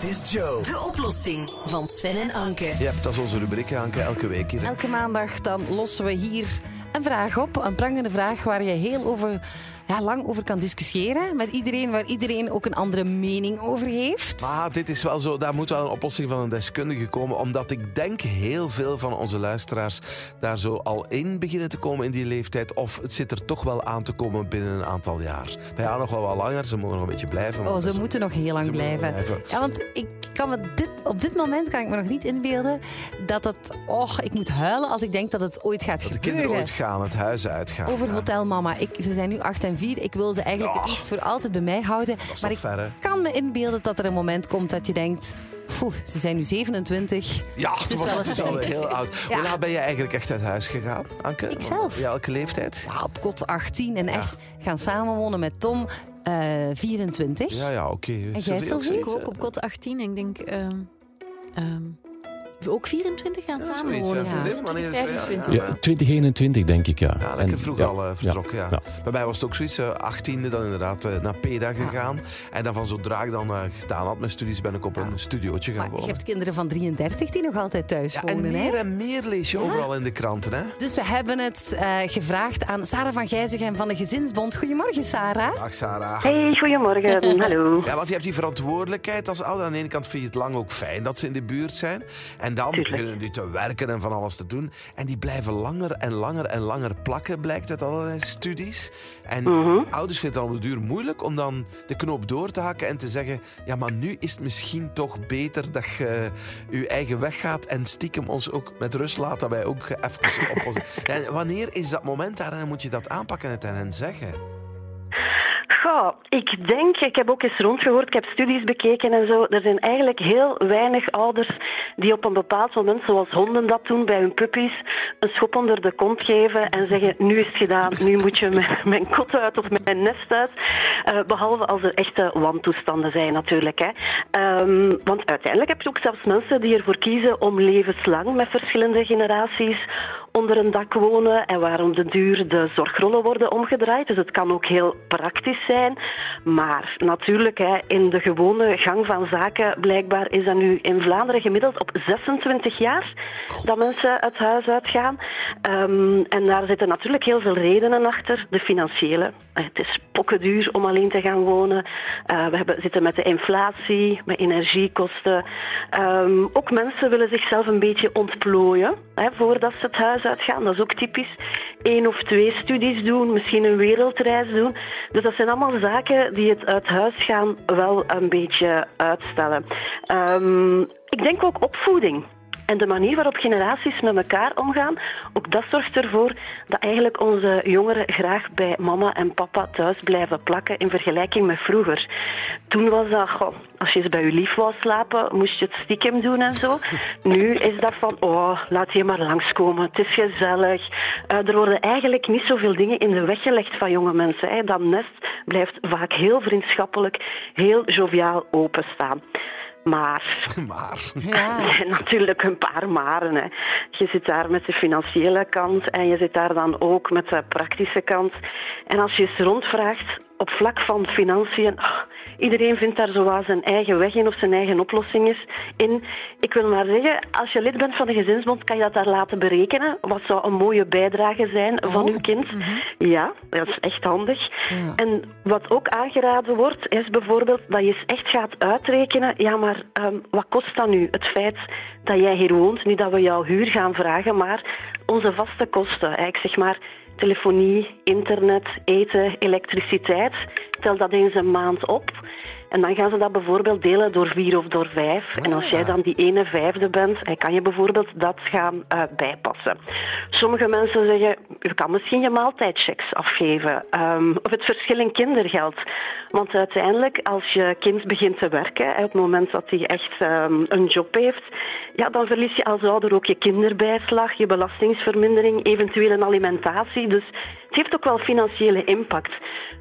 Dit is Joe. De oplossing van Sven en Anke. Ja, dat is onze rubriek, Anke, elke week hier. Elke maandag dan lossen we hier een vraag op. Een prangende vraag waar je heel over, ja, lang over kan discussiëren. Met iedereen, waar iedereen ook een andere mening over heeft. Maar dit is wel zo, daar moet wel een oplossing van een deskundige komen. Omdat ik denk heel veel van onze luisteraars daar zo al in beginnen te komen in die leeftijd. Of het zit er toch wel aan te komen binnen een aantal jaar. Bij jou nog wel wat langer, ze mogen nog een beetje blijven. Oh, ze moeten nog heel lang blijven. blijven. Ja, want ik kan me dit, op dit moment kan ik me nog niet inbeelden dat het... Oh, ik moet huilen als ik denk dat het ooit gaat Dat de kinderen ooit gaan, het huis uitgaan. Over Ja. Hotel Mama. Ik, ze zijn nu 8 en 4. Ik wil ze eigenlijk het liefst voor altijd bij mij houden. maar ik ver, kan me inbeelden dat er een moment komt dat je denkt... Poeh, ze zijn nu 27. Ja, Het is wel eens al heel oud. Ja. Hoe laat ben je eigenlijk echt uit huis gegaan, Anke? Ikzelf. Ja, welke leeftijd? Ja, op kot 18 en echt gaan samenwonen met Tom, 24. Ja, ja, oké. jij, ook Sylvie? zoiets, Ik ook op kot 18. Ik denk... ehm, ehm, ook 24 gaan zoiets, samenwonen. ja. Ja, Dit, wanneer is het? 25. Ja, Ja, 2021 denk ik, ja. Ja, lekker En- vroeg ja, al eh, vertrokken, ja. ja. Bij mij was het ook zoiets, eh, 18e dan inderdaad eh, naar PEDA gegaan. En dan van zodra ik dan eh, gedaan had met studies, ben ik op een studiootje gaan Maar je wonen. hebt kinderen van 33 die nog altijd thuis Ja, en wonen. meer hè? en meer lees je overal in de kranten, hè? Dus we hebben het eh, gevraagd aan Sarah van Gijzegem van de Gezinsbond. Goedemorgen, Sarah. Dag Sarah. Hey, goedemorgen. Hallo. Ja, want je hebt die verantwoordelijkheid als ouder. Aan de ene kant vind je het lang ook fijn dat ze in de buurt zijn. En dan Tuurlijk. beginnen die te werken en van alles te doen. En die blijven langer en langer en langer plakken, blijkt uit allerlei studies. En Mhm. ouders vinden het dan op de duur moeilijk om dan de knoop door te hakken en te zeggen... Ja, maar nu is het misschien toch beter dat je je eigen weg gaat en stiekem ons ook met rust laat, dat wij ook even op ons... Ja, wanneer is dat moment daar en moet je dat aanpakken en hen zeggen? Goh, ik denk, ik heb ook eens rondgehoord, ik heb studies bekeken en zo. Er zijn eigenlijk heel weinig ouders die op een bepaald moment, zoals honden dat doen bij hun puppies, een schop onder de kont geven en zeggen: Nu is het gedaan, nu moet je mijn, mijn kot uit of mijn nest uit. Eh, behalve als er echte wantoestanden zijn, natuurlijk. Hè. Ehm, want uiteindelijk heb je ook zelfs mensen die ervoor kiezen om levenslang met verschillende generaties onder een dak wonen en waarom de duur de zorgrollen worden omgedraaid. Dus het kan ook heel praktisch zijn. Maar natuurlijk, hè, in de gewone gang van zaken, blijkbaar is dat nu in Vlaanderen gemiddeld op 26 jaar dat mensen het huis uitgaan. Ehm, en daar zitten natuurlijk heel veel redenen achter. De financiële. Eh, Het is pokkenduur om alleen te gaan wonen. Eh, we hebben, zitten met de inflatie, met energiekosten. Ehm, ook mensen willen zichzelf een beetje ontplooien hè, voordat ze het huis uitgaan. Dat is ook typisch. Eén of twee studies doen, misschien een wereldreis doen. Dus dat zijn allemaal zaken die het uit huis gaan wel een beetje uitstellen. Ehm, ik denk ook opvoeding. En de manier waarop generaties met elkaar omgaan, ook dat zorgt ervoor dat eigenlijk onze jongeren graag bij mama en papa thuis blijven plakken in vergelijking met vroeger. Toen was dat, goh, als je eens bij je lief wou slapen, moest je het stiekem doen en zo. Nu is dat van, oh, laat je maar langskomen, het is gezellig. Eh, er worden eigenlijk niet zoveel dingen in de weg gelegd van jonge mensen. Hè. Dat nest blijft vaak heel vriendschappelijk, heel joviaal openstaan. Maar Maar... Ja. natuurlijk een paar maren. Hè. Je zit daar met de financiële kant en je zit daar dan ook met de praktische kant. En als je eens rondvraagt op vlak van financiën, oh, iedereen vindt daar zo zijn eigen weg in of zijn eigen oplossing is in. Ik wil maar zeggen, als je lid bent van de gezinsbond, kan je dat daar laten berekenen. Wat zou een mooie bijdrage zijn van Oh. uw kind? Ja, dat is echt handig. Ja. En wat ook aangeraden wordt, is bijvoorbeeld dat je eens echt gaat uitrekenen. Ja, maar ehm, wat kost dat nu? Het feit dat jij hier woont, niet dat we jouw huur gaan vragen, maar onze vaste kosten. Eigenlijk zeg maar telefonie, internet, eten, elektriciteit. Tel dat eens een maand op. En dan gaan ze dat bijvoorbeeld delen door vier of door vijf. En als jij dan die ene vijfde bent, kan je bijvoorbeeld dat gaan eh, bijpassen. Sommige mensen zeggen, je kan misschien je maaltijdchecks afgeven. Ehm, of het verschil in kindergeld. Want uiteindelijk, als je kind begint te werken, op het moment dat hij echt ehm, een job heeft, ja, dan verlies je als ouder ook je kinderbijslag, je belastingsvermindering, eventueel een alimentatie. Dus het heeft ook wel financiële impact.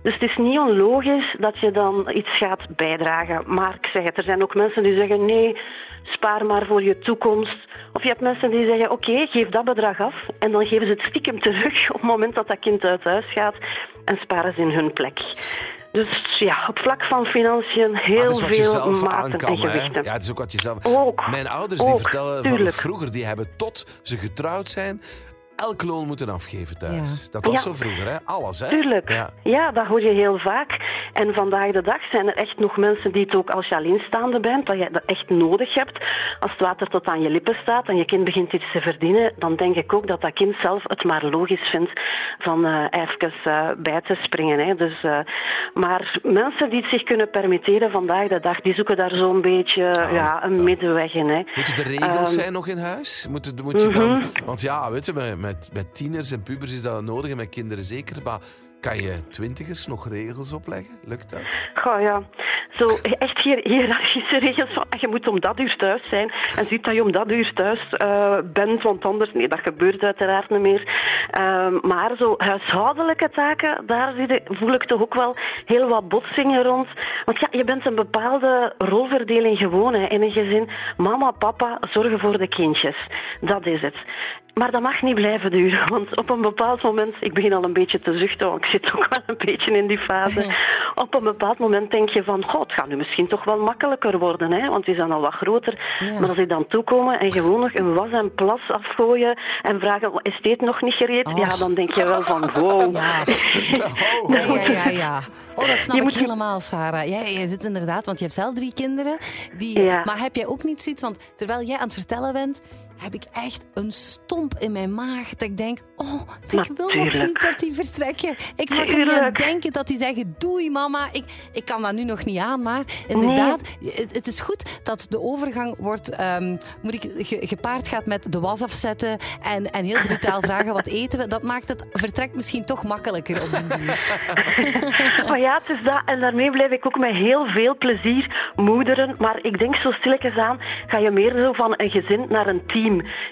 Dus het is niet onlogisch dat je dan iets gaat bijdragen. Maar ik zeg het, er zijn ook mensen die zeggen nee, spaar maar voor je toekomst. Of je hebt mensen die zeggen oké, geef dat bedrag af en dan geven ze het stiekem terug op het moment dat dat kind uit huis gaat en sparen ze in hun plek. Dus ja, op vlak van financiën heel veel maten en hè. gewichten. Ja, het is ook wat je zelf... Ook. Mijn ouders die vertellen van tuurlijk. vroeger, die hebben tot ze getrouwd zijn, elk loon moeten afgeven thuis. Ja. Dat was Ja. zo vroeger, hè? Alles, hè? Tuurlijk. Ja. Ja. dat hoor je heel vaak. En vandaag de dag zijn er echt nog mensen die het ook als je alleenstaande bent, dat je dat echt nodig hebt. Als het water tot aan je lippen staat en je kind begint iets te verdienen, dan denk ik ook dat dat kind zelf het maar logisch vindt van eh even eh, bij te springen. Hè. Dus, eh, maar mensen die het zich kunnen permitteren vandaag de dag, die zoeken daar zo'n beetje ja, een middenweg in. Hè. Moeten er regels Ehm, zijn nog in huis? Moet, moet je dan, mhm. want ja, weet je, met, met, met tieners en pubers is dat nodig en met kinderen zeker. Maar kan je twintigers nog regels opleggen? Lukt dat? Goh, ja. Zo echt hier hiërarchische regels van ah, je moet om dat uur thuis zijn en ziet dat je om dat uur thuis eh, bent, want anders, nee, dat gebeurt uiteraard niet meer. Ehm, maar zo huishoudelijke taken, daar voel ik toch ook wel heel wat botsingen rond. Want ja, je bent een bepaalde rolverdeling gewoon in een gezin. Mama, papa zorgen voor de kindjes. Dat is het. Maar dat mag niet blijven duren, want op een bepaald moment, ik begin al een beetje te zuchten, want ik zit ook wel een beetje in die fase. Op een bepaald moment denk je van, god, het gaat nu misschien toch wel makkelijker worden, hè? want die zijn al wat groter. Ja. Maar als die dan toekomen en gewoon nog een was en plas afgooien en vragen, is dit nog niet gereed? Ja, dan denk je wel van, wow. Ja. Oh, Ja, ja, ja. Oh, dat snap Je ik moet- helemaal, Sarah. Ja, je zit inderdaad, want je hebt zelf drie kinderen. Die, Ja. Maar heb jij ook niet zoiets, want terwijl jij aan het vertellen bent, heb ik echt een stomp in mijn maag. Dat ik denk, oh, ik wil nog niet dat die vertrekken. Ik mag er niet aan Tuurlijk. denken dat die zeggen, doei mama. Ik, ik kan dat nu nog niet aan, maar inderdaad, het, het is goed dat de overgang wordt, ehm, moet ik, ge- gepaard gaat met de was afzetten en, en heel brutaal vragen wat eten we. Dat maakt het vertrek misschien toch makkelijker op den duur. Maar ja, het is dat. En daarmee blijf ik ook met heel veel plezier moederen. Maar ik denk zo stilletjes aan, ga je meer zo van een gezin naar een team.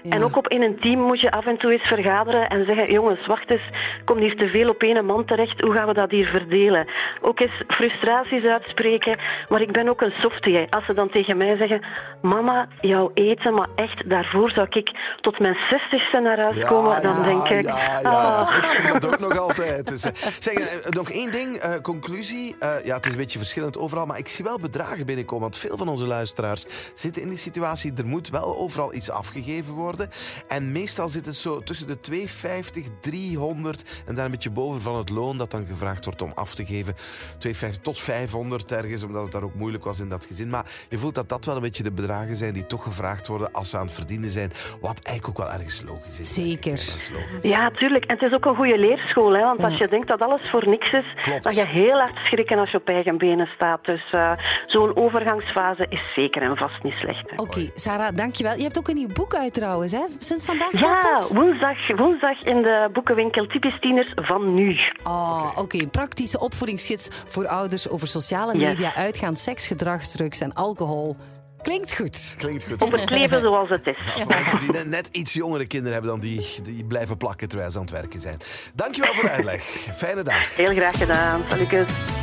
En ook op in een team moet je af en toe eens vergaderen en zeggen, jongens, wacht eens, kom hier te veel op één man terecht. Hoe gaan we dat hier verdelen? Ook eens frustraties uitspreken. Maar ik ben ook een softie. Als ze dan tegen mij zeggen, mama, jouw eten, maar echt, daarvoor zou ik tot mijn zestigste naar huis komen. Dan denk ik, Ja, ja. ah. Ik zeg dat ook nog altijd. Dus, eh, zeg, eh, nog één ding, eh, conclusie. Ja, het is een beetje verschillend overal, maar ik zie wel bedragen binnenkomen. Want veel van onze luisteraars zitten in die situatie. Er moet wel overal iets afgegeven worden. En meestal zit het zo tussen de 250, 300 en daar een beetje boven van het loon dat dan gevraagd wordt om af te geven. 250 tot 500 ergens, omdat het daar ook moeilijk was in dat gezin. Maar je voelt dat dat wel een beetje de bedragen zijn die toch gevraagd worden als ze aan het verdienen zijn. Wat eigenlijk ook wel ergens logisch is. Zeker. Dat is logisch. Ja, tuurlijk. En het is ook een goede leerschool. Hè? Want als je denkt dat alles voor niks is, Klopt. dan ga je heel hard schrikken als je op eigen benen staat. Dus eh, zo'n overgangsfase is zeker en vast niet slecht. Oké, Sarah, dankjewel. Je hebt ook een nieuw boek uit trouwens, hè? Sinds vandaag Ja, het? woensdag, woensdag in de boekenwinkel Typisch Tieners van nu. Oh, oké. Een praktische opvoedingsgids voor ouders over sociale Yes. media, uitgaan, seks, gedrag, drugs en alcohol. Klinkt goed. Klinkt goed. Om het leven zoals het is. Voor mensen die net, net iets jongere kinderen hebben dan die, die blijven plakken terwijl ze aan het werken zijn. Dankjewel voor de uitleg. Fijne dag. Heel graag gedaan. Salut.